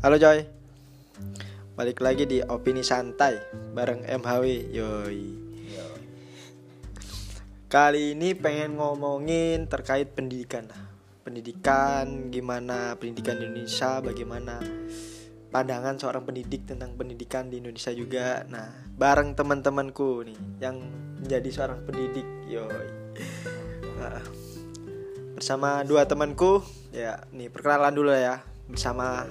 Halo Joy. Balik lagi di Opini Santai Bareng MHW Yoi. Kali ini pengen ngomongin terkait pendidikan. Pendidikan, gimana pendidikan di Indonesia Bagaimana pandangan seorang pendidik tentang pendidikan di Indonesia juga. Nah, bareng teman-temanku nih Yang menjadi seorang pendidik. Yoi. Nah, Bersama dua temanku. Ya, nih perkenalan dulu ya Bersama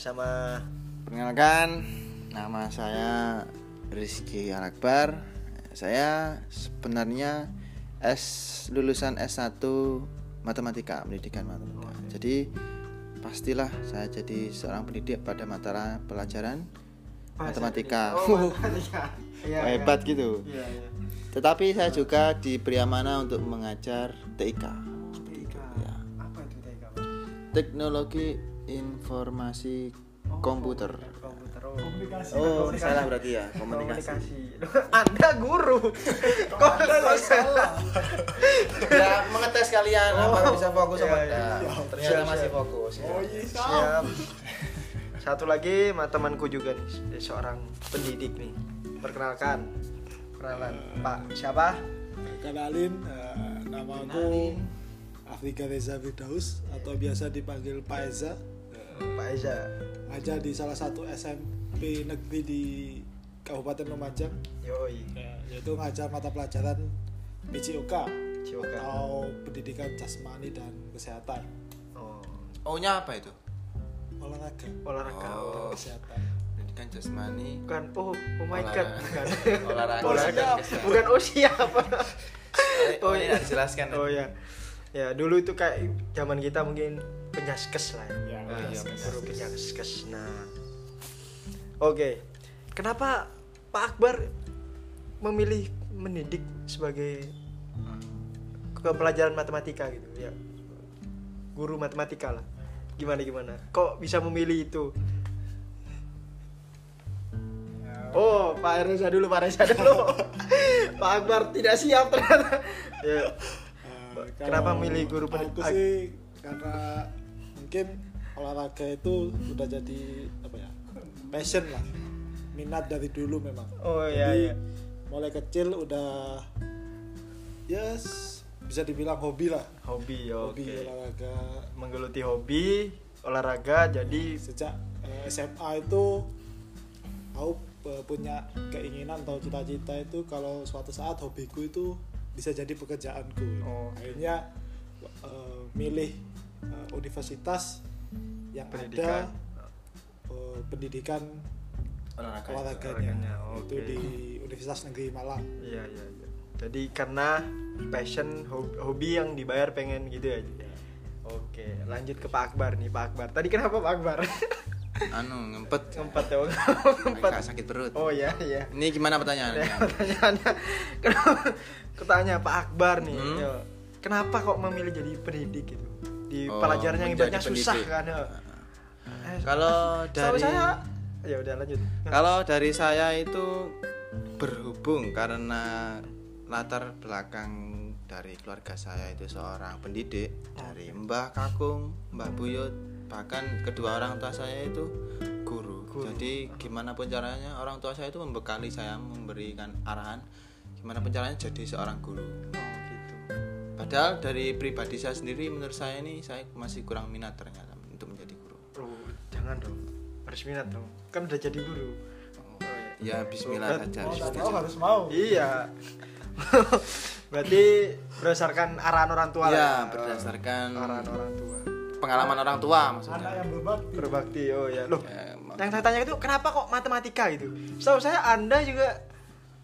bersama Perkenalkan, nama saya Rizky Alakbar. Saya sebenarnya S lulusan S1 Matematika, Pendidikan Matematika. Jadi pastilah saya jadi seorang pendidik pada mata pelajaran matematika. Oh, matematika. Iya, iya. Hebat gitu. Iya, iya. Tetapi saya juga diberi amanah untuk mengajar TIK. Itu. Ya. Apa itu TK? Teknologi Informasi Komputer. Komputer. Oh. komunikasi Oh, Komunikasi. salah berarti ya, komunikasi. Anda guru. Kok Anda salah? ya mengetes kalian Oh, apa bisa fokus apa iya, enggak iya. ternyata Siap, masih siap. fokus ya. oh iya Siap. Satu lagi sama temanku juga nih, dia seorang pendidik nih. Perkenalkan. Perkenalan. Pak, siapa? kenalin eh, nama aku Afrika Reza Firdaus atau biasa dipanggil Pak Eza Pak Eza. aja di salah satu SMP negeri di Kabupaten Lumajang Yoi. eh, yaitu ngajar mata pelajaran Cioka. atau pendidikan jasmani dan kesehatan Oh, O nya apa itu olahraga olahraga. Oh. kesehatan pendidikan jasmani Bukan, oh, oh my god, bukan. olahraga olahraga. dan kesehatan. Bukan oh siapa? oh iya dijelaskan Oh ya. Ya, dulu itu kayak zaman kita mungkin penyaskes lah ya. Ya, Nah, penyaskes. guru penyaskes. Nah. Oke. Kenapa Pak Akbar memilih mendidik sebagai ke pelajaran matematika gitu ya? Guru matematika lah. Gimana gimana? Kok bisa memilih itu? Oh, Pak Reza dulu, Pak Reza dulu. Pak Akbar tidak siap ternyata. Ya. Kenapa milih guru pen- Aku sih karena mungkin olahraga itu udah jadi apa ya passion lah minat dari dulu memang. Oh, iya, Jadi, iya. Mulai kecil udah yes bisa dibilang hobi lah. Hobi, oke. Hobi olahraga. Menggeluti hobi, olahraga, jadi Sejak eh, SMA itu aku eh, punya keinginan atau cita-cita itu kalau suatu saat hobiku itu bisa jadi pekerjaanku. Oh. Akhirnya eh, milih eh, universitas yang Pendidikan. ada eh, pendidikan olahraga olahraganya olahraganya, itu di Universitas Negeri Malang. iya iya. iya. Jadi karena passion hobi, hobi yang dibayar pengen gitu ya. Oke, lanjut ke Pak Akbar nih, Pak Akbar. Tadi kenapa Pak Akbar? anu ngempet Ngempet ya, ngempet. agak sakit perut Oh iya iya. ini gimana pertanyaannya pertanyaannya. Kenapa? Ketanya Pak Akbar nih. Hmm? yo. Kenapa kok memilih jadi pendidik gitu? Di Oh, pelajaran yang menjadi ibaratnya susah kan? yo. Eh, kalau dari saya ya udah lanjut. Kalau dari saya itu berhubung karena latar belakang dari keluarga saya itu seorang pendidik dari Mbah Kakung, Mbah Buyut, bahkan kedua orang tua saya itu guru. Guru. Jadi gimana pun caranya orang tua saya itu membekali saya memberikan arahan gimana pun caranya jadi seorang guru. Oh. Padahal dari pribadi saya sendiri menurut saya ini saya masih kurang minat ternyata untuk menjadi guru. Oh, jangan dong. Harus minat dong. Kan udah jadi guru. Oh, iya. Ya bismillah Bukan. saja. Mau bismillah harus mau. Iya. Berarti berdasarkan arahan orang tua Iya, lah. berdasarkan arahan orang tua. pengalaman orang tua Anak maksudnya. yang berbakti. Berbakti. Oh ya. Loh, Ya, yang saya tanya itu kenapa kok matematika gitu? Setahu saya Anda juga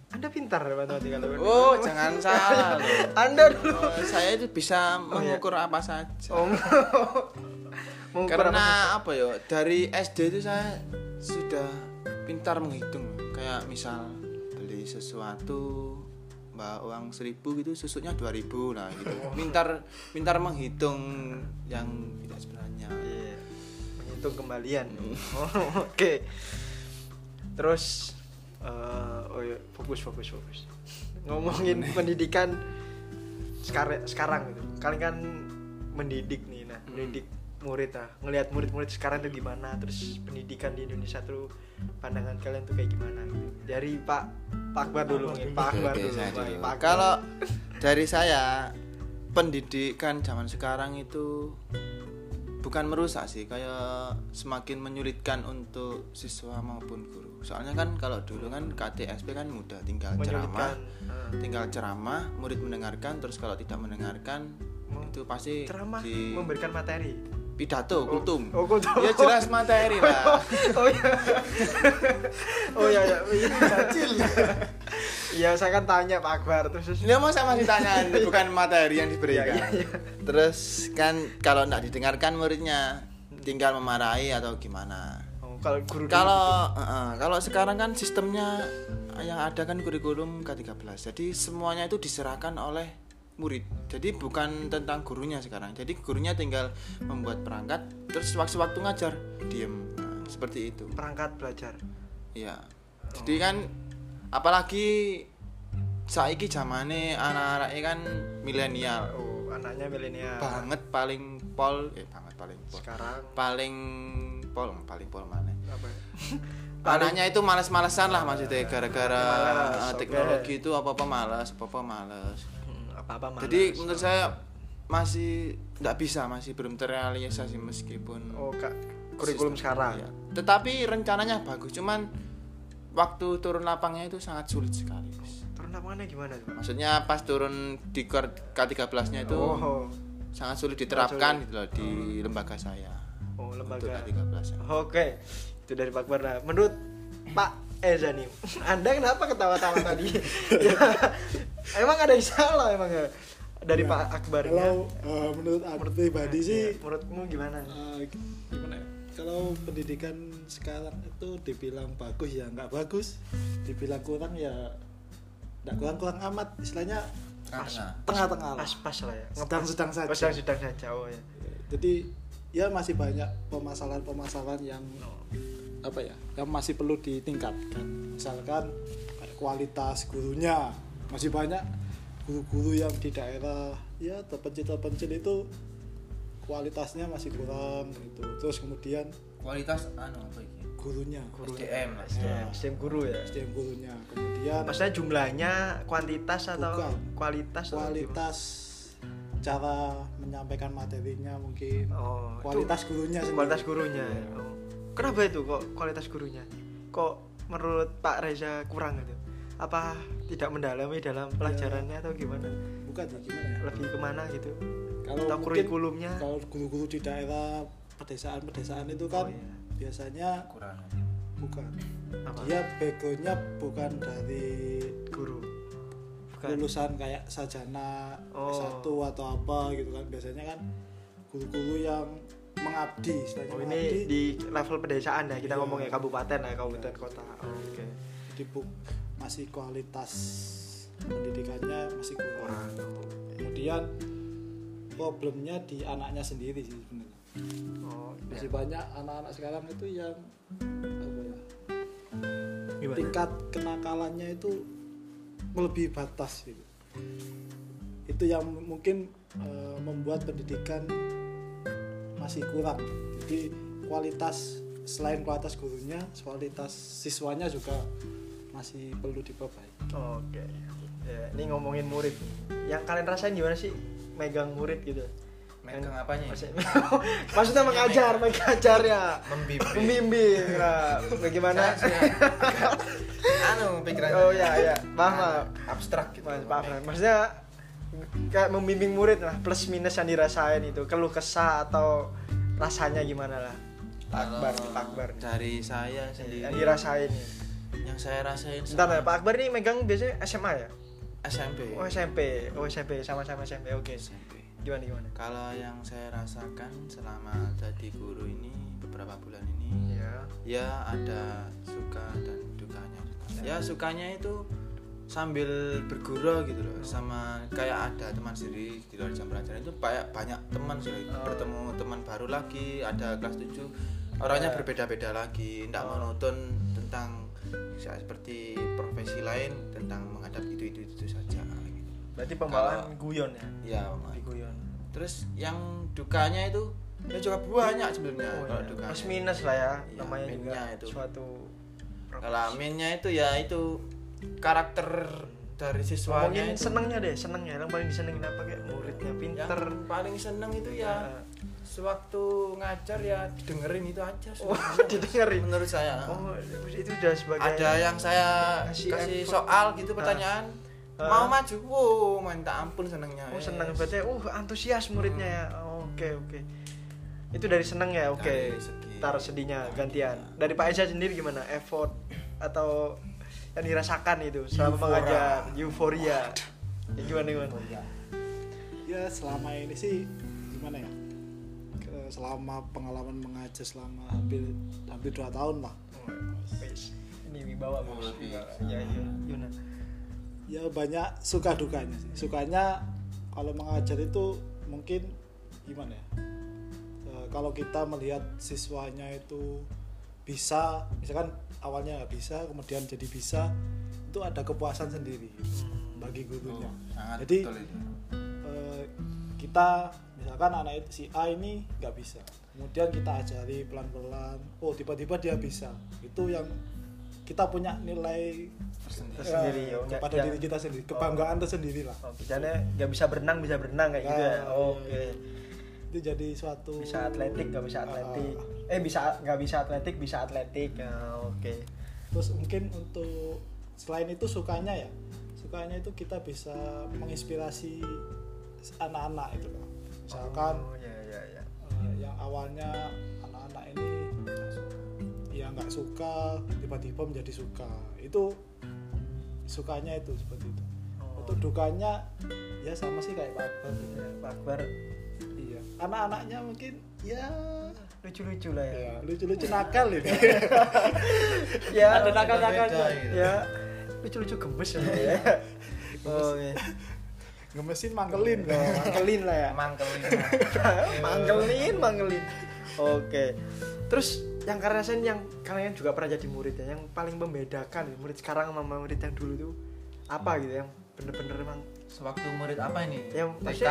Anda pintar ya matematika loh. Oh, jangan salah loh. Anda dulu. Oh, saya itu bisa Oh, iya. mengukur apa saja. Oh, mengukur apa Karena apa ya? Dari SD itu saya sudah pintar menghitung. Kayak misal beli sesuatu mbak uang seribu gitu susuknya dua ribu nah gitu pintar pintar menghitung yang tidak sebenarnya Iya. Menghitung kembalian. Oh, Oke. Terus eh, oh iya, fokus fokus fokus. Ngomongin pendidikan sekarang sekarang gitu. Kalian kan mendidik nih. Nah, mendidik murid lah ngelihat murid-murid sekarang tuh gimana terus pendidikan di Indonesia tuh pandangan kalian tuh kayak gimana gitu dari Pak Pak Akbar dulu mungkin Pak Akbar dulu Pak- dulu. Pak Akbar. Kalau dari saya pendidikan zaman sekarang itu bukan merusak sih, kayak semakin menyulitkan untuk siswa maupun guru. Soalnya kan kalau dulu kan KTSP kan mudah, tinggal ceramah, eh, tinggal ceramah, murid mendengarkan, terus kalau tidak mendengarkan itu pasti ceramah di memberikan materi pidato, kultum. oh, kultum. Ya jelas materi lah. oh iya oh iya iya iya kecil iya saya kan tanya Pak Akbar terus Ya mau saya masih tanya, bukan materi yang diberikan. Iya, iya, iya. Terus kan kalau tidak didengarkan muridnya tinggal memarahi atau gimana. oh, kalau guru Kalau eh, kalau sekarang kan sistemnya yang ada kan kurikulum K13. Jadi semuanya itu diserahkan oleh murid. Jadi bukan tentang gurunya sekarang. Jadi gurunya tinggal membuat perangkat terus waktu-waktu ngajar diem. Nah, seperti itu. perangkat belajar Iya. Jadi kan apalagi saiki zamane anak-anak kan milenial oh anaknya milenial banget paling pol eh banget paling pol sekarang paling pol paling pol mana apa ya? anaknya itu males-malesan lah maksudnya gara-gara eh, teknologi itu apa-apa males apa-apa males apa-apa malas. jadi menurut saya masih tidak bisa masih belum terrealisasi meskipun oh kak kurikulum sekarang? iya. tetapi rencananya bagus cuman waktu turun lapangnya itu sangat sulit sekali turun lapangannya gimana tuh? Maksudnya pas turun di kor K13 nya itu oh. sangat sulit diterapkan gitu loh di lembaga saya. Oh lembaga. K13 oke itu dari Pak Akbar Nah, menurut Pak Eza nih anda kenapa ketawa-tawa tadi? Ya, emang ada yang salah emang ya dari Ya, Pak Akbar ya? kalau eh, menurut aku pribadi sih Ya, menurutmu gimana? eh, gimana ya? kalau pendidikan sekarang itu dibilang bagus ya nggak bagus. Dibilang kurang ya nggak kurang kurang amat. Istilahnya Tengah-tengah. lah. Pas-pas lah ya. Sedang-sedang saja. oh, sedang-sedang saja. Oh ya. Jadi ya masih banyak permasalahan-permasalahan yang apa ya yang masih perlu ditingkatkan misalkan kayak kualitas gurunya masih banyak guru-guru yang di daerah ya terpencil-terpencil itu kualitasnya masih kurang gitu terus kemudian kualitas anu apa ini gurunya SDM lah. SDM, SDM guru ya SDM gurunya kemudian maksudnya jumlahnya kuantitas atau Bukan. kualitas atau kualitas cara menyampaikan materinya mungkin oh itu kualitas gurunya sendiri. kualitas gurunya Iya. oh. Kenapa itu kok kualitas gurunya? Kok menurut Pak Reza kurang gitu? Apa tidak mendalami dalam pelajarannya atau gimana? Bukan sih gimana ya? Lebih ke mana gitu? Kalau atau mungkin kurikulumnya? kalau guru-guru di daerah pedesaan-pedesaan itu kan Oh, iya. biasanya kurang. bukan. Apa? Dia backgroundnya bukan dari guru. Bukan. lulusan kayak sarjana Oh. S1 atau apa gitu kan. Biasanya kan guru-guru yang mengabdi istilahnya oh mengabdi. ini di level pedesaan ya kita Iya. ngomongnya kabupaten ya kabupaten kota. Oh, oke. Jadi bu- masih kualitas pendidikannya masih kurang. Kemudian problemnya di anaknya sendiri sih sebenarnya. Oh masih banyak anak-anak sekarang itu yang apa ya gimana? tingkat kenakalannya itu melebihi batas gitu. Itu yang mungkin eh, membuat pendidikan masih kurang jadi kualitas selain kualitas gurunya kualitas siswanya juga masih perlu diperbaiki Oke. Ya, ini ngomongin murid. Yang kalian rasain gimana sih megang murid gitu? Megang apanya ya? Maksudnya, maksudnya mengajar, mengajar ya. Membimbing. Membimbing. Nah, bagaimana? anu pikiran oh ya ya, paham. abstrak gitu paham. Maksudnya kayak membimbing murid lah, plus minus yang dirasain itu, keluh kesah atau rasanya gimana lah? Pak Akbar, Pak Akbar. dari saya sendiri Yang dirasain nih. yang saya rasain Bentar ya, sama Pak Akbar ini megang biasanya SMA ya? SMP Oh SMP, oh SMP, sama-sama SMP, oke. SMP Gimana gimana? kalau yang saya rasakan selama jadi guru ini beberapa bulan ini Ya. ya ada suka dan dukanya ya sukanya itu sambil bergurau gitu loh sama kayak ada teman sendiri di luar jam pelajaran itu banyak banyak teman sih Oh. bertemu teman baru lagi ada kelas 7 orangnya Ya. berbeda-beda lagi tidak Oh. monoton tentang ya, seperti profesi lain tentang menghadapi itu itu itu saja gitu. Berarti pembawaan Kalau- guyon ya? ya Di guyon. terus yang dukanya itu ya juga banyak sebenarnya Oh, kalau iya. dukanya. plus minus lah ya Iya, namanya juga minusnya itu. suatu kalau aminnya itu ya itu karakter dari siswanya ngomongin itu. senengnya deh senengnya. Yang paling disenengin apa kayak muridnya yang pinter? paling seneng itu ya Ya. sewaktu ngajar ya dengerin itu aja oh didengerin? Menurut saya. Oh itu udah sebagai ada yang saya Kasih kasih, soal gitu pertanyaan. Ah. mau maju? Wow minta ampun senengnya. Oh seneng berarti uh antusias muridnya ya. Oh, oke oke. Itu dari seneng ya? Oke. Segi- taruh sedihnya gantian. dari Pak Eza sendiri gimana? Effort atau yang dirasakan itu selama Eufora. mengajar euforia. Ya, gimana gimana? Ya selama ini sih gimana ya? Ke- selama pengalaman mengajar selama hampir hampir dua tahun lah. Ini wibawa Oh, bos ya iya Yuna. Ya banyak suka dukanya. Sih sukanya kalau mengajar itu mungkin gimana ya? E, kalau kita melihat siswanya itu bisa misalkan awalnya nggak bisa kemudian jadi bisa itu ada kepuasan sendiri bagi gurunya Oh, sangat jadi betul itu. eh, kita misalkan anak itu si A ini nggak bisa kemudian kita ajari pelan-pelan oh tiba-tiba dia bisa itu yang kita punya nilai Tersendiri. Tersendiri, eh, ya. kepada Yang- diri kita sendiri kebanggaan tersendiri lah oh misalnya nggak bisa berenang bisa berenang kayak gitu ya Ah, oke iya. Itu jadi suatu bisa atletik nggak bisa atletik Ah. eh bisa nggak bisa atletik bisa atletik. Ah, oke. Terus mungkin untuk selain itu sukanya ya sukanya itu kita bisa menginspirasi anak-anak itu loh. Misalkan oh, ya ya ya eh, yang awalnya anak-anak ini ya nggak suka tiba-tiba menjadi suka. Itu sukanya itu seperti itu. Oh. untuk dukanya ya sama sih kayak Pak Akbar Ya, Pak Akbar anak-anaknya mungkin ya lucu-lucu lah ya. ya lucu-lucu nakal ini ya ada nakal-nakalnya Beda, gitu. ya. Lucu-lucu gemes ya. Oh iya. ngemesin mangkelin. Loh mangkelin lah ya. Mangkelin. Mangkelin mangkelin. Oke. Terus yang kalian rasain yang kalian juga pernah jadi murid ya yang paling membedakan murid sekarang sama murid yang dulu itu apa gitu yang bener-bener emang sewaktu murid apa ini? Ya, TK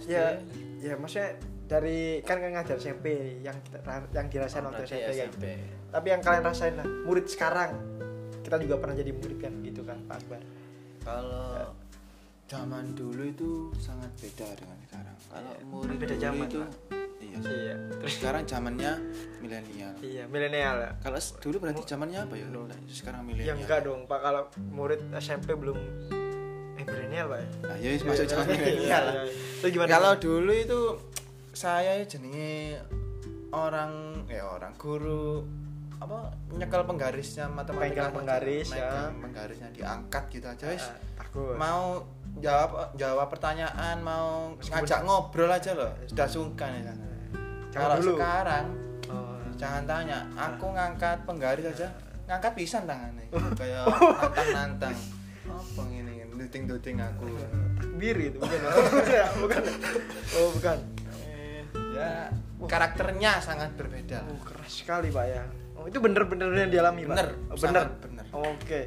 SD ya ya maksudnya dari kan kan ngajar SMP yang kita yang dirasain Oh, waktu SMP, kayak SMP. gitu. tapi yang kalian rasain lah murid sekarang kita juga pernah jadi murid kan gitu kan Pak Akbar? Kalau zaman dulu itu sangat beda dengan sekarang. Kalau Iya, murid beda dulu zaman, itu Pak. iya iya. Terus sekarang zamannya milenial. Iya milenial ya. Kalau dulu berarti zamannya apa ya? Sekarang ya milenial enggak dong Pak. Kalau murid SMP belum eh milenial Pak ya? Nah ya masuk zaman milenial kalau dulu itu saya jenenge orang ya orang guru apa nyekel penggarisnya matematika Pegang penggaris, ya. Penggarisnya diangkat gitu aja wis. Ah, mau jawab jawab pertanyaan mau ngajak ngobrol aja loh sudah sungkan ya. Kalau dulu. sekarang Oh. jangan tanya aku ngangkat penggaris aja. Ngangkat pisan tangannya. Kayak nantang nantang apa ini duting duting aku? Takbir gitu bukan? Bukan. Bukan. Oh bukan. Eh, ya karakternya sangat berbeda. Oh, keras sekali pak ya. Oh itu bener-bener yang dialami pak? Bener, oh, bener. bener. oke.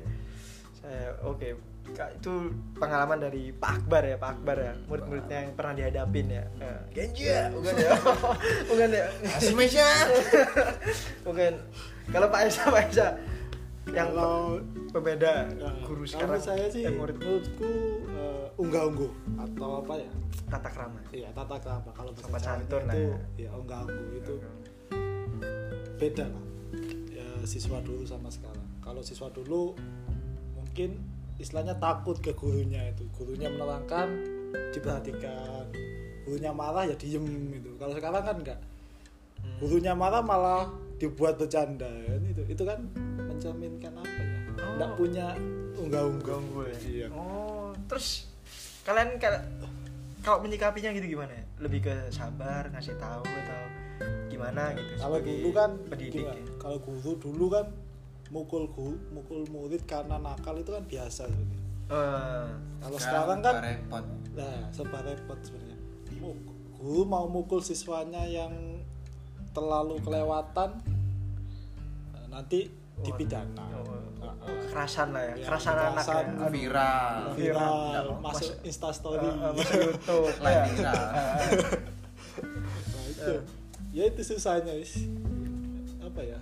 Saya oke. Kak, itu pengalaman dari Pak Akbar ya Pak Akbar ya. Murid-muridnya yang pernah dihadapin ya. Ya. Genji ya bukan ya. bukan ya. Asmesia bukan. Kalau Pak Esa Pak Esa yang kalau pembeda Nah, guru kalau sekarang saya sih eh, murid menurutku eh, unggah-ungguh atau apa ya? Tata krama. Iya tata krama. Kalau bahasa santun lah itu ya. ya unggah-ungguh itu beda lah ya siswa dulu sama sekarang. Kalau siswa dulu mungkin istilahnya takut ke gurunya itu. Gurunya menerangkan diperhatikan. Gurunya marah ya diem gitu. Kalau sekarang kan enggak. Hmm. gurunya marah malah dibuat bercanda. Kan itu itu kan mencerminkan apa ya? Oh. enggak punya unggah-ungguh ganggu ya iya. Oh terus kalian kal- kalau menyikapinya gitu gimana ya? Lebih ke sabar ngasih tahu atau gimana gitu kalau dulu kan pendidik ya? kalau guru dulu kan mukul guru mukul murid karena nakal itu kan biasa sebenarnya. Eh, kalau sekarang kan repot. Nah serba repot sebenarnya. Guru mau mukul siswanya yang terlalu kelewatan nanti dipidana. Oh, Nah, oh, kekerasan lah ya, Ya, kekerasan anak ya kekerasan. Viral. Viral. Masuk instastory Eh, eh, masuk YouTube. Lah, ya. viral. nah itu. Ya itu susahnya is apa ya?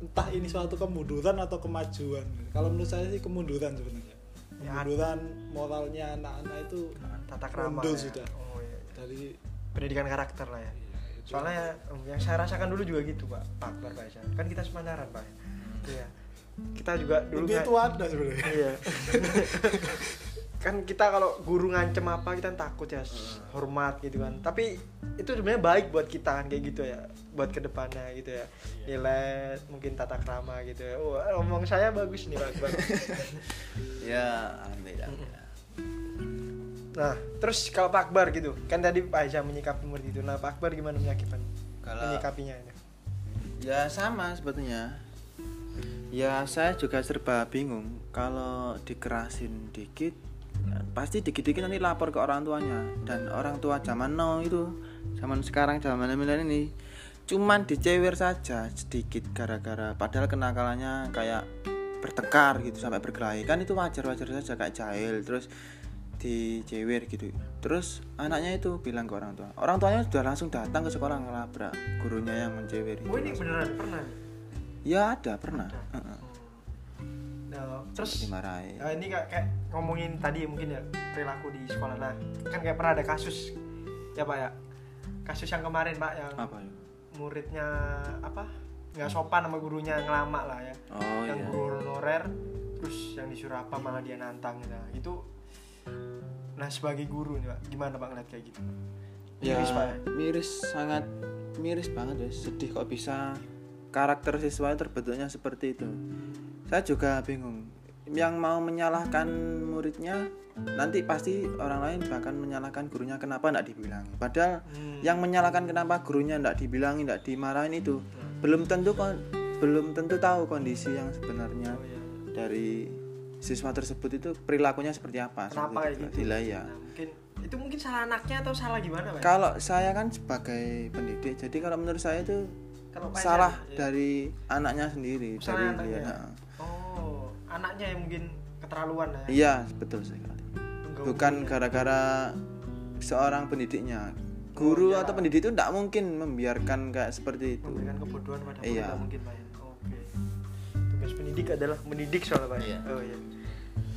Entah ini suatu kemunduran atau kemajuan. Kalau menurut saya sih kemunduran sebenarnya. Ya, kemunduran moralnya anak-anak itu tata krama mundur ya. sudah. Oh, iya. dari pendidikan karakter lah ya. Itu. Soalnya em, yang saya rasakan dulu juga gitu pak. Pak Akbar pak Isan. kan kita sepantaran pak. Iya. kita juga dulu lebih itu ada sebenarnya. Iya. Kan kita kalau guru ngancem apa kita takut ya hormat gitu kan. Tapi itu sebenarnya baik buat kita kan kayak gitu ya. Buat ke depannya gitu ya. Nilai mungkin tata krama gitu ya. Wah, omong saya bagus nih pak. Akbar ya alhamdulillah nah terus kalau Pak Akbar gitu kan tadi Pak Aisyah menyikapi murid itu. Nah Pak Akbar gimana menyikapinya? Kalau- menyikapinya ini? Ya sama sebetulnya. Ya saya juga serba bingung. Kalau dikerasin dikit pasti dikit-dikit nanti lapor ke orang tuanya. Dan orang tua zaman now itu zaman sekarang zaman milenial ini cuman dicewer saja sedikit gara-gara padahal kenakalannya kayak bertengkar gitu sampai berkelahi. Kan itu wajar-wajar saja kayak jahil terus dicewer gitu terus anaknya itu bilang ke orang tua orang tuanya sudah langsung datang ke sekolah ngelabrak gurunya yang mencewer oh ini langsung. beneran pernah Ya ada pernah. Ada. Heeh. nah, terus Dimarahin. Nah, ini kayak, kayak ngomongin tadi mungkin ya perilaku di sekolah. Nah, kan kayak pernah ada kasus ya Pak ya. Kasus yang kemarin Pak yang Apa ya? muridnya apa? nggak sopan sama gurunya ngelama lah ya. Oh yang iya. guru honorer terus yang disuruh apa malah dia nantang nah, itu nah sebagai guru nih Pak, gimana Pak ngeliat kayak gitu? Ya, Miris, Pak. ya? miris sangat miris banget ya. Sedih kok bisa karakter siswa terbentuknya seperti itu. Saya juga bingung. Yang mau menyalahkan muridnya nanti pasti orang lain bahkan menyalahkan gurunya kenapa tidak dibilangi. Padahal Hmm. yang menyalahkan kenapa gurunya tidak dibilangi, tidak dimarahin itu belum tentu kon belum tentu tahu kondisi yang sebenarnya Oh, iya. dari siswa tersebut itu perilakunya seperti apa. Kenapa seperti gitu? itu. Lah, ya. Nah, mungkin itu mungkin salah anaknya atau salah gimana Pak? ya? Kalau saya kan sebagai pendidik, jadi kalau menurut saya itu Kalau salah Isan, ya. dari anaknya sendiri, Salah dari anaknya. dia. nah. Oh, anaknya yang mungkin keterlaluan ya. Iya, betul sekali. Bukan gara-gara seorang pendidiknya. Guru iyalah. atau pendidik itu tidak mungkin membiarkan kayak seperti itu. memberikan kebodohan pada Iya. mungkin Pak ya. Pendidik adalah mendidik soalnya Pak. ya? Iya. Oh iya.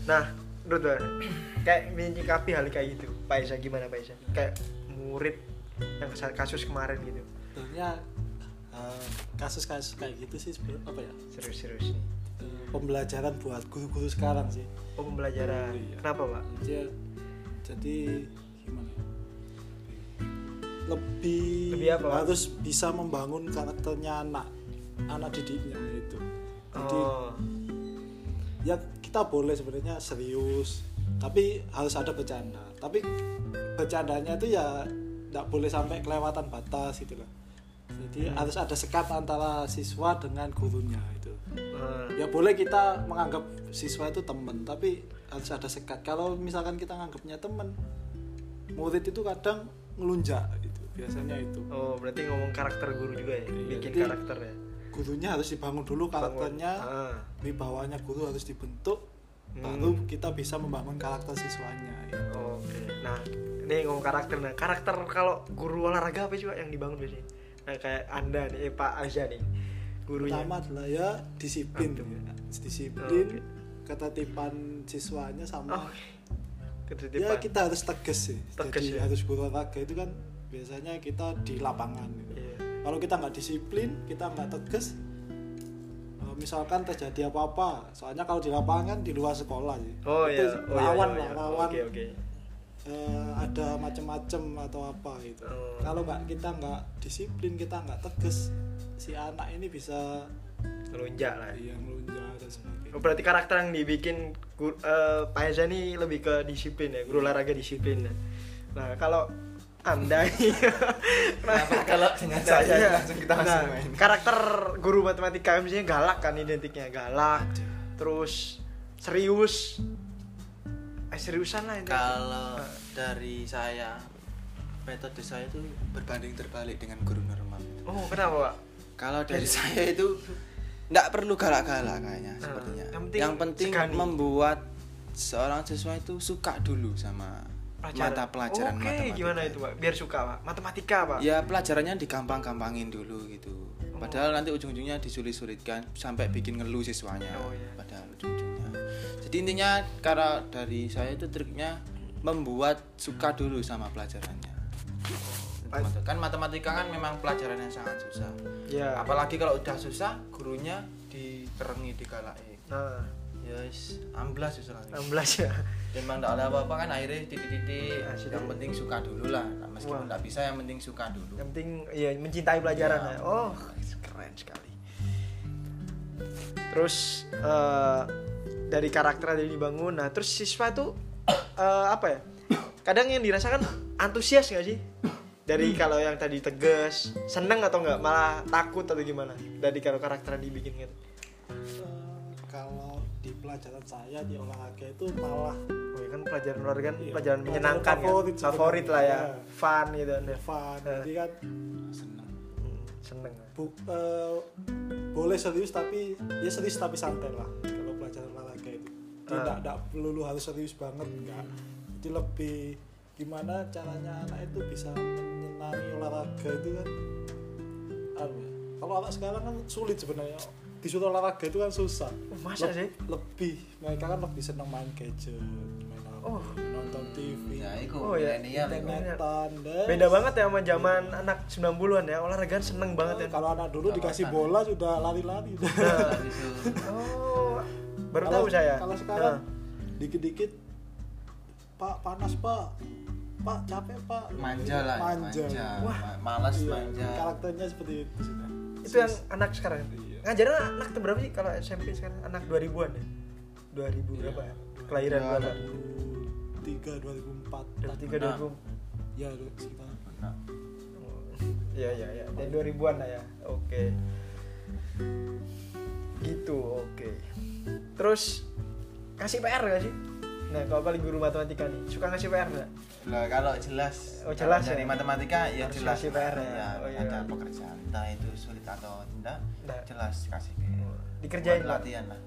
Nah, menurut Pak, kayak menyikapi hal kayak gitu. Pak Isa gimana Pak Isa? Kayak murid yang kasus kemarin gitu. sebenarnya eh, kasus-kasus kayak gitu sih sebenarnya apa ya Serius-serius nih. eh, pembelajaran buat guru-guru sekarang sih Oh, pembelajaran. Iya. Kenapa, Pak? jadi, jadi gimana ya? lebih, Lebih apa, harus bisa membangun karakternya anak anak didiknya itu jadi Oh. ya kita boleh sebenarnya serius tapi harus ada bercanda tapi bercandanya itu ya tidak boleh sampai kelewatan batas gitu loh jadi Hmm. harus ada sekat antara siswa dengan gurunya itu Ah. ya boleh kita menganggap siswa itu teman tapi harus ada sekat kalau misalkan kita menganggapnya teman murid itu kadang ngelunjak gitu biasanya itu Oh, berarti ngomong karakter guru juga ya? Iya, Bikin jadi- karakter ya? Gurunya harus dibangun dulu karakternya Ah. wibawanya guru harus dibentuk Hmm. baru kita bisa membangun karakter siswanya gitu. Oke. Nah, ini ngomong karakter. Nah, karakter kalau guru olahraga apa Pak yang dibangun biasanya? Nah, kayak Anda nih, eh, Pak Azza nih. Gurunya. pertama adalah ya disiplin Aduh. ya. disiplin Oke. ketertiban siswanya sama Oh. Ketertiban. ya kita harus tegas sih Tegas jadi ya. harus berolahraga itu kan biasanya kita di lapangan gitu. Iya. Kalau kita nggak disiplin kita nggak tegas eh, misalkan terjadi apa-apa soalnya kalau di lapangan di luar sekolah sih Oh Itu iya, oh iya, lawan iya, lah iya. lawan Oke, oke. eh, ada macam-macam atau apa gitu Oh. kalau nggak kita nggak disiplin kita nggak tegas si anak ini bisa Melunjak lah. ya. yang melunjak dan sebagainya Oh, berarti karakter yang dibikin eh, Pak Eza ini lebih ke disiplin ya, guru olahraga disiplin ya. Nah, kalau anda nih Kenapa kalau dengan Nah, saya iya. langsung kita langsung Nah, main? karakter guru matematika misalnya galak kan identiknya galak terus serius eh seriusan lah. Kalau dari saya metode saya itu berbanding terbalik dengan guru normal. oh kenapa pak Kalau dari saya itu nggak perlu galak-galak kayaknya Nah, sepertinya. yang penting Yang penting segani. membuat seorang siswa itu suka dulu sama mata pelajaran Oke, matematika. gimana itu, Pak? Biar suka, Pak. Matematika, Pak. Ya pelajarannya digampang-gampangin dulu gitu. Padahal nanti ujung-ujungnya disulit-sulitkan sampai bikin ngeluh siswanya. Oh, iya. Padahal ujung-ujungnya. Jadi intinya karena dari saya itu triknya membuat suka dulu sama pelajarannya. Kan matematika kan memang pelajaran yang sangat susah. Ya. Apalagi kalau udah susah, gurunya dikerengi digalai. Nah, yes, amblas susah. 16 ya. Dan memang tidak ada apa-apa kan akhirnya titik-titik. Asik. Yang penting suka dulu lah. Nah, meskipun tidak bisa yang penting suka dulu. Yang penting ya mencintai pelajaran Ya. ya. Oh, keren sekali. Terus eh, dari karakter yang dibangun, nah terus siswa tuh eh, apa ya? Kadang yang dirasakan antusias gak sih? Dari kalau yang tadi tegas, seneng atau enggak, malah takut atau gimana? Dari kalau karakter yang dibikin gitu. Kalau di pelajaran saya di olahraga itu malah Oh, ya kan pelajaran olahraga kan Iya, pelajaran menyenangkan favorit kan? favorit lah ya, fun gitu kan. ya. fun Eh. jadi kan Seneng. Hmm, seneng. bu- eh, boleh serius tapi ya serius tapi santai lah kalau pelajaran olahraga itu tidak Ah. tidak perlu harus serius banget enggak jadi lebih gimana caranya anak itu bisa menyenangi olahraga itu kan anu ya, kalau anak sekarang kan sulit sebenarnya disuruh olahraga itu kan susah Oh, masa Leb- sih? lebih mereka kan lebih senang main gadget main apa, Oh. nonton TV Ya, itu Oh, ya. internetan Beda banget ya sama zaman anak 90-an ya. Olahraga seneng banget ya. kalau anak dulu dikasih Kawasan. bola sudah lari-lari Nah. Oh, baru Kalau- tahu saya. Kalau sekarang Nah, dikit-dikit Pak panas Pak. Pak capek Pak. Manja lah, Manja. manja. Wah. Ma- Malas Iya, manja. Karakternya seperti itu. itu yang anak sekarang. Iya. Ngajarin anak tuh berapa sih kalau SMP sekarang? Anak 2000-an ya? 2000 berapa ya? Kelahiran Ya, berapa? 2003 2004. 2003 Nah. 2000. Ya, sekitar. Iya iya iya. Dari 2000-an lah ya. Oke. Gitu, oke. Terus kasih PR gak sih? Nah, kalau paling guru matematika nih, suka ngasih PR gak? lah kalau jelas Oh, jelas kalau dari ya? matematika ya Harus jelas kasih PR ya? Ya, Oh, iya. ada pekerjaan entah itu sulit atau tidak Nah. jelas kasih PR Dikerjain, Buat latihan lah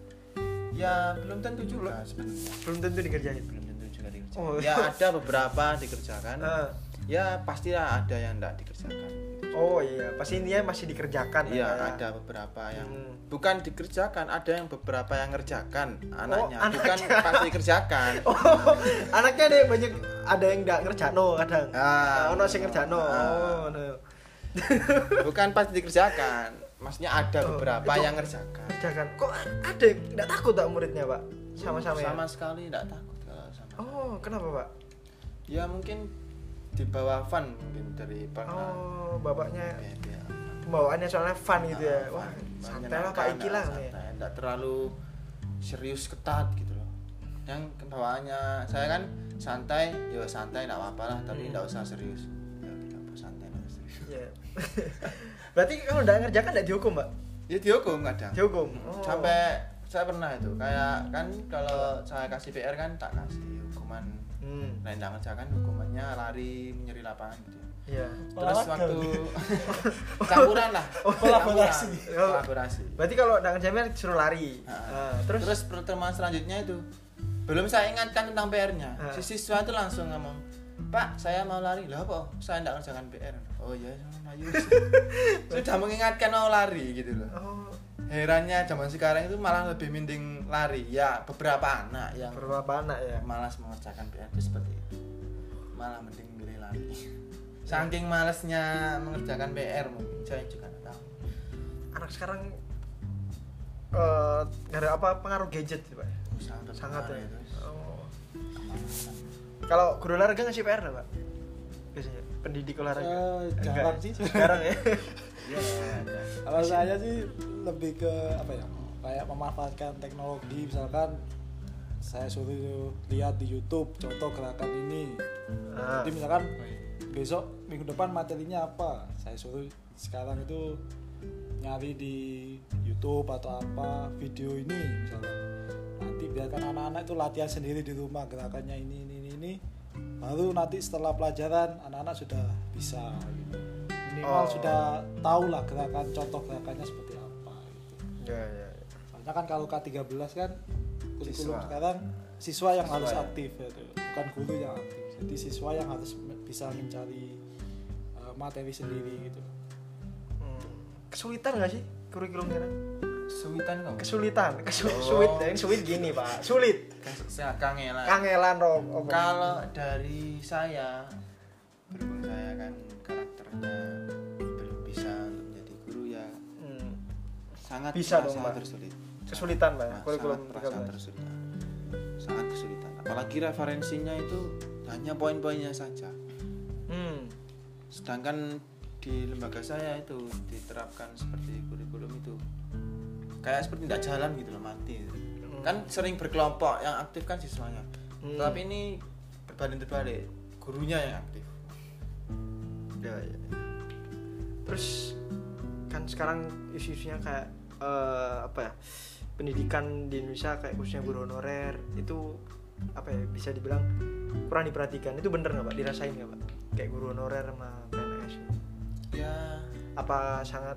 ya belum tentu juga sebenarnya Belum tentu dikerjain. belum tentu juga dikerjakan Oh. ya ada beberapa dikerjakan Ah. ya pastilah ada yang tidak dikerjakan Oh iya, pasti intinya masih dikerjakan Iya ya. ada beberapa yang Hmm. bukan dikerjakan, ada yang beberapa yang ngerjakan anaknya, anaknya. bukan pasti dikerjakan. Oh, anaknya deh banyak ada yang nggak ngerjakno kadang. Ah. ono sing ngerjakno. Ah. Oh, no. Bukan pasti dikerjakan. Maksudnya ada Oh, beberapa itu- yang ngerjakan. Ngerjakan. Kok ada yang nggak takut tak muridnya, Pak? Sama-sama ya? Sama sekali tidak takut kalau sama. Oh, kenapa, Pak? Ya mungkin di bawah fun mungkin dari pernah. Oh, bapaknya Ya, dia. pembawaannya soalnya fun gitu ya. Ah, Wah, santai lah Pak Menyenangkan, Iki lah. santai. Terlalu serius ketat gitu loh. Yang kebawaannya saya kan santai, ya santai nggak apa-apa lah, tapi Hmm. nggak usah serius. Ya apa santai nggak usah serius. Iya. Berarti kalau nggak ngerjakan nggak dihukum, Pak? Ya dihukum kadang. Dihukum. Hmm, Oh. Sampai saya pernah itu kayak kan kalau saya kasih PR kan tak kasih hukuman Hmm. lain nggak ngerjakan hukumannya lari menyeri lapangan gitu. Iya. Terus Olahraga. waktu campuran lah. Oh, kolaborasi. Campuran. Kolaborasi. Berarti kalau nggak ngerjakan suruh lari. Nah, Nah, terus terus, pertemuan selanjutnya itu belum saya ingatkan tentang PR-nya. Ah. Si siswa itu langsung ngomong, "Pak, saya mau lari." Lah apa? Saya tidak ngerjakan PR. Oh iya, ayo. Sudah mengingatkan mau lari gitu loh. oh, Herannya zaman sekarang itu malah lebih mending lari. Ya, beberapa anak yang berapa anak ya? malas mengerjakan PR itu seperti itu. Malah mending milih lari. Saking malasnya mengerjakan PR mungkin saya juga nggak tahu. Anak sekarang eh nggak ada apa pengaruh gadget sih, Pak? Sangat, Sangat ya. itu. Oh. Kemalasan. Kalau guru olahraga ngasih PR nggak, Pak? Biasanya pendidik olahraga. Enggak. jarang sih. Jarang ya. Ada. Kalau saya sih lebih ke apa ya? Kayak memanfaatkan teknologi misalkan saya suruh lihat di YouTube contoh gerakan ini. Ah. Jadi misalkan besok minggu depan materinya apa? Saya suruh sekarang itu nyari di YouTube atau apa video ini misalkan. Nanti biarkan anak-anak itu latihan sendiri di rumah gerakannya ini ini ini, ini. Baru nanti setelah pelajaran anak-anak sudah bisa gitu. Minimal Oh. sudah tahu lah gerakan contoh gerakannya seperti apa gitu. Ya, ya, ya. Soalnya kan kalau K13 kan kurikulum Siswa. sekarang siswa yang Siswa harus ya. aktif gitu. bukan guru yang aktif. jadi siswa yang harus bisa mencari uh, materi sendiri gitu Hmm. Kesulitan nggak sih kurikulum sekarang? Kesulitan kok. Kesulitan, kesu Oh. sulit, sulit gini pak, sulit. Kangelan. Kangelan Rob. Kalau dari saya berhubung saya kan sangat Bisa dong, Pak. tersulit. Kesulitan, Pak, Sangat- kurikulum sangat merasa 13. tersulit. Sangat kesulitan. Apalagi referensinya itu hanya poin-poinnya saja. Hmm. Sedangkan di lembaga saya itu diterapkan seperti kurikulum itu kayak seperti tidak jalan gitu loh mati. Kan sering berkelompok yang aktif kan siswanya. Hmm. Tapi ini berbanding terbalik, gurunya yang aktif. Ya, ya. Terus kan sekarang isu-isunya kayak eh, apa ya? Pendidikan di Indonesia kayak khususnya guru honorer itu apa ya bisa dibilang kurang diperhatikan. Itu bener nggak pak? Dirasain nggak pak? Kayak guru honorer sama PNS. Ya, Apa sangat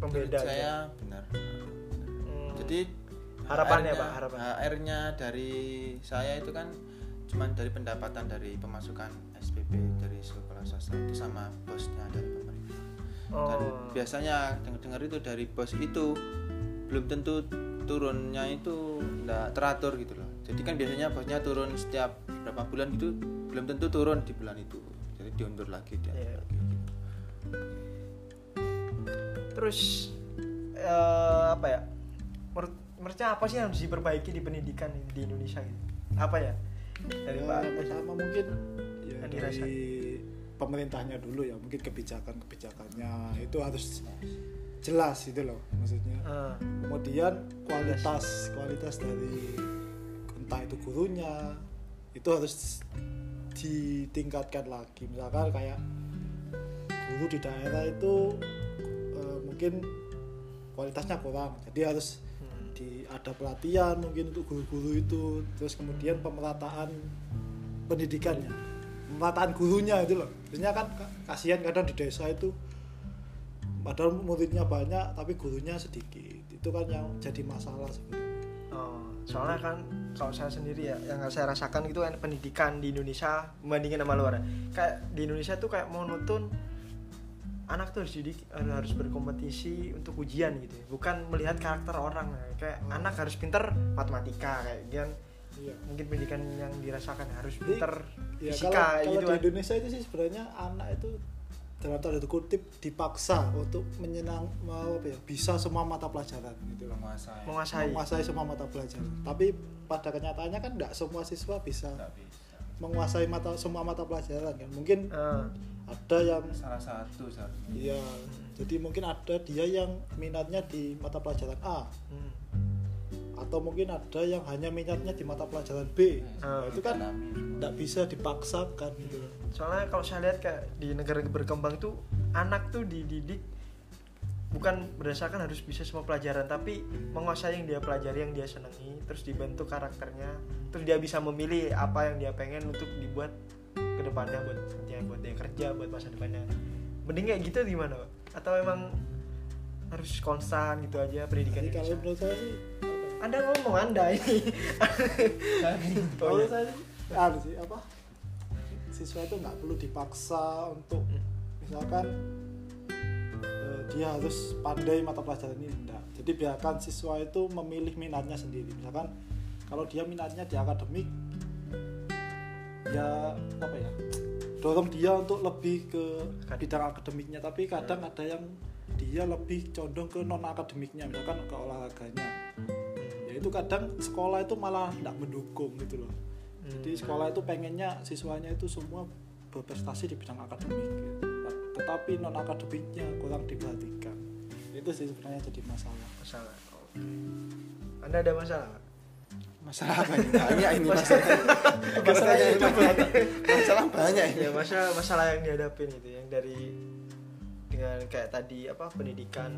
pembeda? saya benar. Hmm. Jadi Harapannya, Pak, harapan. HR-nya dari saya itu kan cuman dari pendapatan dari pemasukan SPP dari sekolah swasta itu sama bosnya dari pemerintah. Dan oh. biasanya dengar-dengar itu dari bos itu belum tentu turunnya itu enggak teratur gitu loh. Jadi kan biasanya bosnya turun setiap berapa bulan gitu, belum tentu turun di bulan itu. Jadi diundur lagi dia. Iya. Terus eh, apa ya? Menurut menurutnya apa sih yang harus diperbaiki di pendidikan di Indonesia gitu? Apa ya? Dari Ya, Pak yang pertama mungkin ya, Yang dari dirasain. Pemerintahnya dulu ya mungkin kebijakan-kebijakannya itu harus jelas gitu loh maksudnya. Eh, kemudian kualitas kualitas dari entah itu gurunya itu harus ditingkatkan lagi. Misalkan kayak guru di daerah itu eh, mungkin kualitasnya kurang jadi harus hmm. di ada pelatihan mungkin untuk guru-guru itu terus kemudian pemerataan pendidikannya pemerataan gurunya itu loh biasanya kan ka- kasihan kadang di desa itu padahal muridnya banyak tapi gurunya sedikit itu kan yang jadi masalah sebenarnya Oh, soalnya kan kalau saya sendiri ya yang saya rasakan itu kan pendidikan di Indonesia membandingkan sama luar. Kayak di Indonesia tuh kayak monoton anak tuh harus didik harus berkompetisi untuk ujian gitu. ya. Bukan melihat karakter orang. Kayak Hmm. anak harus pinter matematika kayak gian iya mungkin pendidikan yang dirasakan harus pinter ya fisika kalau, kalau gitu di kan. Indonesia itu sih sebenarnya anak itu dalam tanda kutip dipaksa untuk menyenang mau apa ya bisa semua mata pelajaran gitu Menguasai. Menguasai. menguasai semua mata pelajaran tapi pada kenyataannya kan tidak semua siswa bisa bisa. menguasai mata semua mata pelajaran kan mungkin Eh, ada yang Salah satu. Iya, jadi mungkin ada dia yang minatnya di mata pelajaran A hmm. Atau mungkin ada yang hanya minatnya di mata pelajaran B. Ah, Nah, itu kan tidak bisa dipaksakan gitu soalnya kalau saya lihat kayak di negara berkembang tuh anak tuh dididik bukan berdasarkan harus bisa semua pelajaran tapi menguasai yang dia pelajari yang dia senangi terus dibentuk karakternya terus dia bisa memilih apa yang dia pengen untuk dibuat ke depannya buat dia buat dia kerja buat masa depannya mending kayak gitu gimana Pak? atau emang harus konstan gitu aja pendidikan Jadi kalau menurut saya sih? Anda ngomong anda ini oh, iya. saya sih, sih apa? Siswa itu nggak perlu dipaksa untuk misalkan eh, dia harus pandai mata pelajaran ini enggak. Jadi biarkan siswa itu memilih minatnya sendiri. Misalkan kalau dia minatnya di akademik ya apa ya? dorong dia untuk lebih ke bidang akademiknya tapi kadang ada yang dia lebih condong ke non akademiknya misalkan ke olahraganya ya itu kadang sekolah itu malah tidak mendukung gitu loh jadi sekolah itu pengennya siswanya itu semua berprestasi di bidang akademik gitu. tetapi non akademiknya kurang diperhatikan itu sih sebenarnya jadi masalah masalah oke anda ada masalah? Masalah apa ini? Banyak ini masalah. Masalah banyak. Masalah banyak ini. ya masalah masalah yang dihadapin itu yang dari dengan kayak tadi apa pendidikan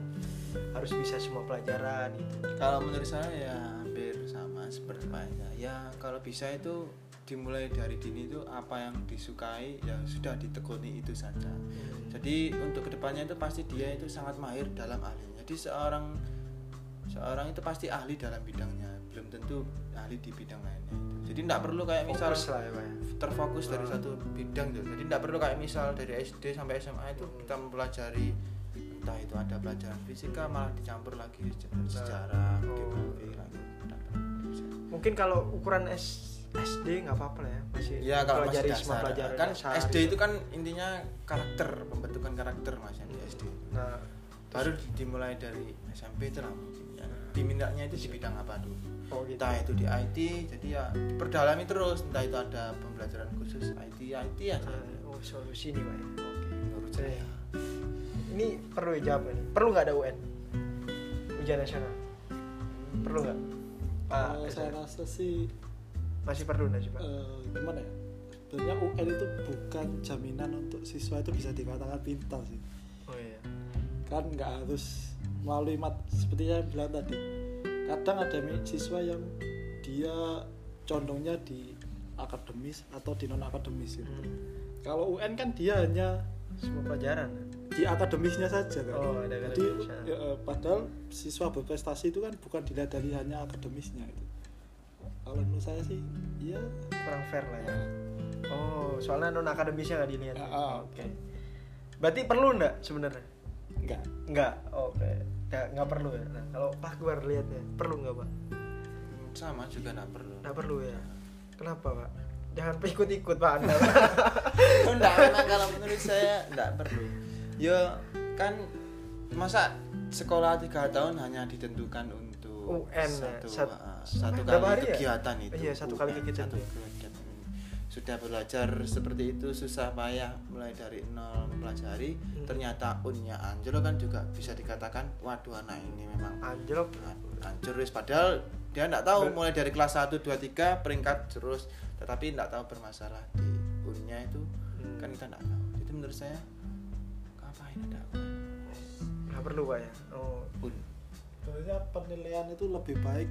harus bisa semua pelajaran gitu Kalau menurut saya ya hampir sama seperti Pak Enda. Ya kalau bisa itu dimulai dari dini itu apa yang disukai ya sudah ditekuni itu saja. Jadi untuk ke depannya itu pasti dia itu sangat mahir dalam ahlinya. Jadi seorang seorang itu pasti ahli dalam bidangnya, belum tentu ahli di bidang lainnya. Jadi tidak perlu kayak misal Fokus lah ya Pak ya. terfokus dari satu bidang gitu. Jadi tidak perlu kayak misal dari SD sampai SMA itu kita mempelajari entah itu ada pelajaran fisika malah dicampur lagi sejarah, Oh. geografi lagi. Mungkin kalau ukuran S SD nggak apa-apa lah ya masih Ya kalau masih pelajari semua dasar. pelajaran Kan dasar SD gitu. itu kan intinya karakter, pembentukan karakter Mas yang di SD. nah Baru di- dimulai dari SMP itu lah mungkin ya. Diminatnya itu di bidang apa dulu? Oh gitu. Entah itu di IT jadi ya diperdalami terus. Entah itu ada pembelajaran khusus IT IT ya Ah, oh solusi nih pak ya? Oke. Menurut saya. Ini perlu ya jawab ini perlu nggak ada UN ujian nasional? Perlu nggak? Pak Reza? saya rasa sih masih perlu nggak sih pak? eh, gimana ya? Sebenarnya UN itu bukan jaminan untuk siswa itu bisa dikatakan pintar sih. Oh iya. Kan nggak harus melalui mat seperti yang bilang tadi kadang ada siswa yang dia condongnya di akademis atau di non akademis gitu. Hmm. kalau UN kan dia hanya semua pelajaran. di akademisnya saja kan. Oh, ada jadi ya, eh, padahal siswa berprestasi itu kan bukan dilihat dari hanya akademisnya itu. Kalau menurut saya sih ya kurang fair lah ya. Oh soalnya non akademisnya nggak dilihat. Ah, ah. oke. Berarti perlu nggak sebenarnya? Enggak nggak? Oke. nggak nggak perlu ya. Nah, kalau Pak Akbar lihatnya perlu nggak pak? Hmm, sama juga nggak perlu. Nggak perlu ya? Kenapa pak? Jangan ikut-ikut pak anda. Enggak memang kalau menurut saya enggak perlu. Ya kan masa sekolah tiga tahun hanya ditentukan untuk UN ya, satu, sat- ah, satu kali hari ya? kegiatan itu? Iya, satu kali UN, kegiatan. satu kegiatan. Sudah belajar seperti itu susah payah mulai dari nol mempelajari. Hmm. ternyata unnya anjlok kan juga bisa dikatakan waduh anak ini memang anjlok. hancur. Wis padahal dia nggak tahu Ber- mulai dari kelas 1 2 3 peringkat terus. Tetapi nggak tahu bermasalah di unnya itu. Hmm. kan kita nggak tahu. Jadi menurut saya ngapain ada UN? nggak perlu pak ya? Oh. Un. Sebenarnya penilaian itu lebih baik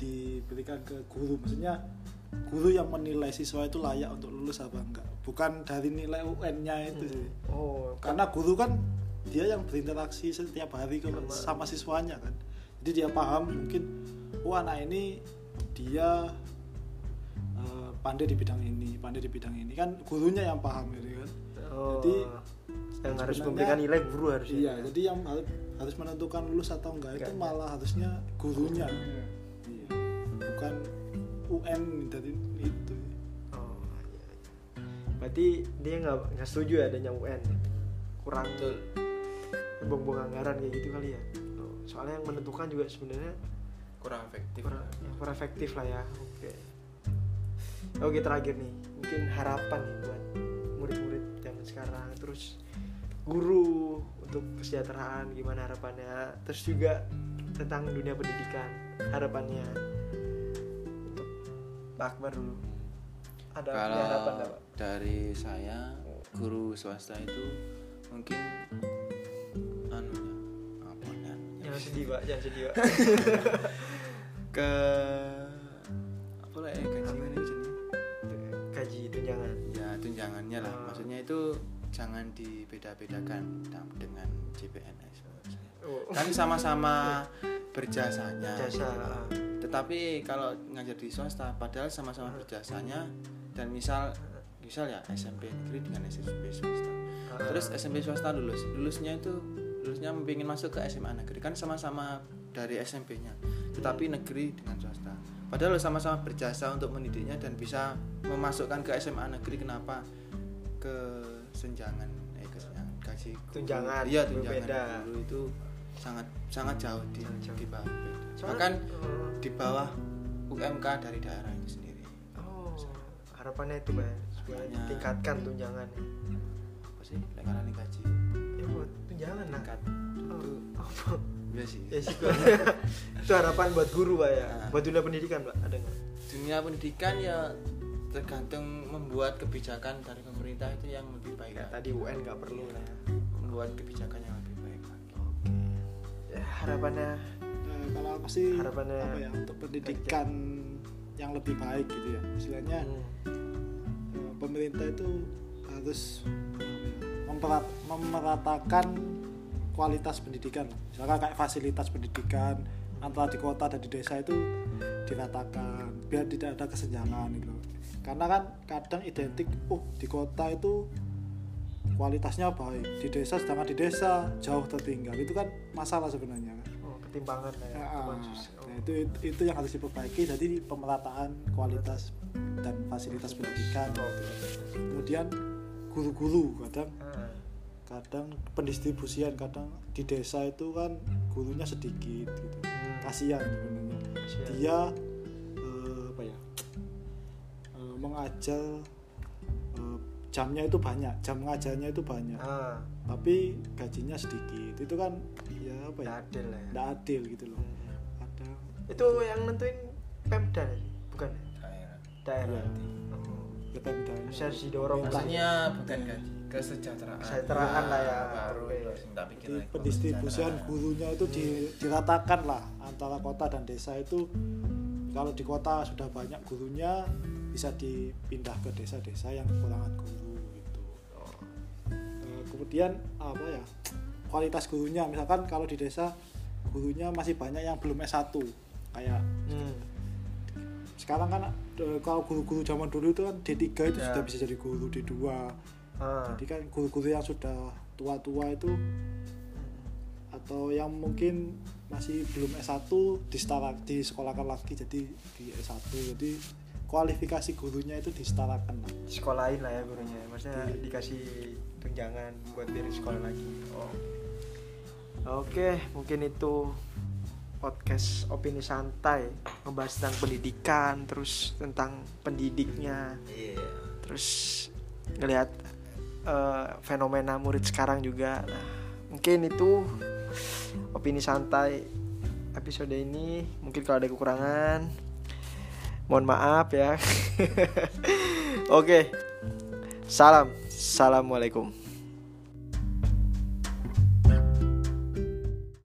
diberikan ke guru. Maksudnya guru yang menilai siswa itu layak untuk lulus apa enggak. Bukan dari nilai UN-nya itu sih. Oh karena guru kan dia yang berinteraksi setiap hari ke- sama. siswanya kan. Jadi dia paham mungkin oh anak ini dia eh, pandai di bidang ini pandai di bidang ini. Kan gurunya yang paham gitu kan. Oh Jadi, yang harus memberikan nilai guru harusnya. iya jadi yang harus menentukan lulus atau enggak itu Enggak. malah harusnya gurunya. Iya. bukan UN dari itu. Oh iya, iya. berarti dia nggak nggak setuju ya adanya UN kurang betul buang-buang anggaran kayak gitu kali ya? Oh, soalnya yang menentukan juga sebenarnya kurang efektif. Kurang, yang kurang efektif lah ya. Oke. Oke terakhir nih. Mungkin harapan nih buat murid-murid zaman sekarang. Terus guru untuk kesejahteraan gimana harapannya? Terus juga tentang dunia pendidikan harapannya Pak Akbar dulu. Ada kalau harapan nggak Pak? dari saya guru swasta itu mungkin anunya apa ya? Jangan sedih pak jangan sedih pak. Ke apa lah ya gaji mana jenis gaji tunjangan. Ya tunjangannya lah. Ah. maksudnya itu jangan dibeda-bedakan dengan CPNS oh. kan sama-sama berjasanya. Jasa tetapi kalau ngajar di swasta padahal sama-sama berjasanya dan misal misal ya SMP negeri dengan SMP swasta Ah. terus SMP swasta lulus lulusnya itu lulusnya ingin masuk ke SMA negeri kan sama-sama dari SMP-nya tetapi negeri dengan swasta padahal sama-sama berjasa untuk mendidiknya dan bisa memasukkan ke SMA negeri kenapa ke senjangan eh ke senjangan gaji. Tunjangan, iya tunjangan guru itu sangat sangat jauh di jauh. di bawah beda. Soalnya- bahkan oh. di bawah UMK dari daerah itu sendiri Oh, harapannya itu pak supaya Harapannya- tingkatkan tunjangannya. apa sih lekaran gaji Ya buat tunjangan lah. tingkat Oh, itu apa? ya sih Ya sih itu harapan buat guru pak ya. Nah. Buat dunia pendidikan pak ada nggak? dunia pendidikan ya tergantung membuat kebijakan dari pemerintah itu yang lebih baik Ya, tadi UN nggak perlu lah. ya. membuat kebijakan yang lebih baik lagi Oke. Ya, harapannya kalau aku sih Harapannya- apa ya untuk pendidikan yang lebih baik gitu ya. Istilahnya hmm, eh, pemerintah itu harus memperat- memeratakan kualitas pendidikan. Misalkan kayak fasilitas pendidikan antara di kota dan di desa itu diratakan biar tidak ada kesenjangan gitu. Karena kan kadang identik oh di kota itu kualitasnya baik di desa sedangkan di desa jauh tertinggal. Itu kan masalah sebenarnya. kan ketimpangan ya Ya, oh. nah, itu, itu itu yang harus diperbaiki. Jadi pemerataan kualitas dan fasilitas pendidikan. Oh, kemudian guru-guru kadang ah. kadang pendistribusian kadang di desa itu kan gurunya sedikit gitu. Hmm. kasihan sebenarnya. Dia eh, apa ya eh, mengajar eh, jamnya itu banyak jam ngajarnya itu banyak. Tapi gajinya sedikit. Itu kan ya apa ya nggak adil lah ya tidak adil gitu loh Hmm. kadang itu yang nentuin Pemda ya? bukan ya? daerah daerah Iya. Oh. ya. Bisa harus didorong maksudnya bukan gaji kesejahteraan Kesejahteraan lah ya. baru itu pendistribusian gurunya itu di- diratakan lah antara kota dan desa itu kalau di kota sudah banyak gurunya bisa dipindah ke desa-desa yang kekurangan guru gitu. Eh, kemudian apa ya kualitas gurunya misalkan kalau di desa gurunya masih banyak yang belum S1 kayak Hmm. sekarang kan eh, kalau guru-guru zaman dulu itu kan D3 itu Ya. sudah bisa jadi guru D2 Ah. jadi kan guru-guru yang sudah tua-tua itu atau yang mungkin masih belum S1 disetara disekolahkan lagi jadi di S1 jadi kualifikasi gurunya itu disetarakan lah. sekolahin lah ya gurunya maksudnya Di- dikasih tunjangan buat biar sekolah lagi oh oke mungkin itu podcast opini santai. Ngebahas tentang pendidikan terus tentang pendidiknya. Iya. Terus ngelihat eh, fenomena murid sekarang juga. Nah mungkin itu opini santai episode ini. Mungkin kalau ada kekurangan mohon maaf ya. Oke. Salam. Assalamualaikum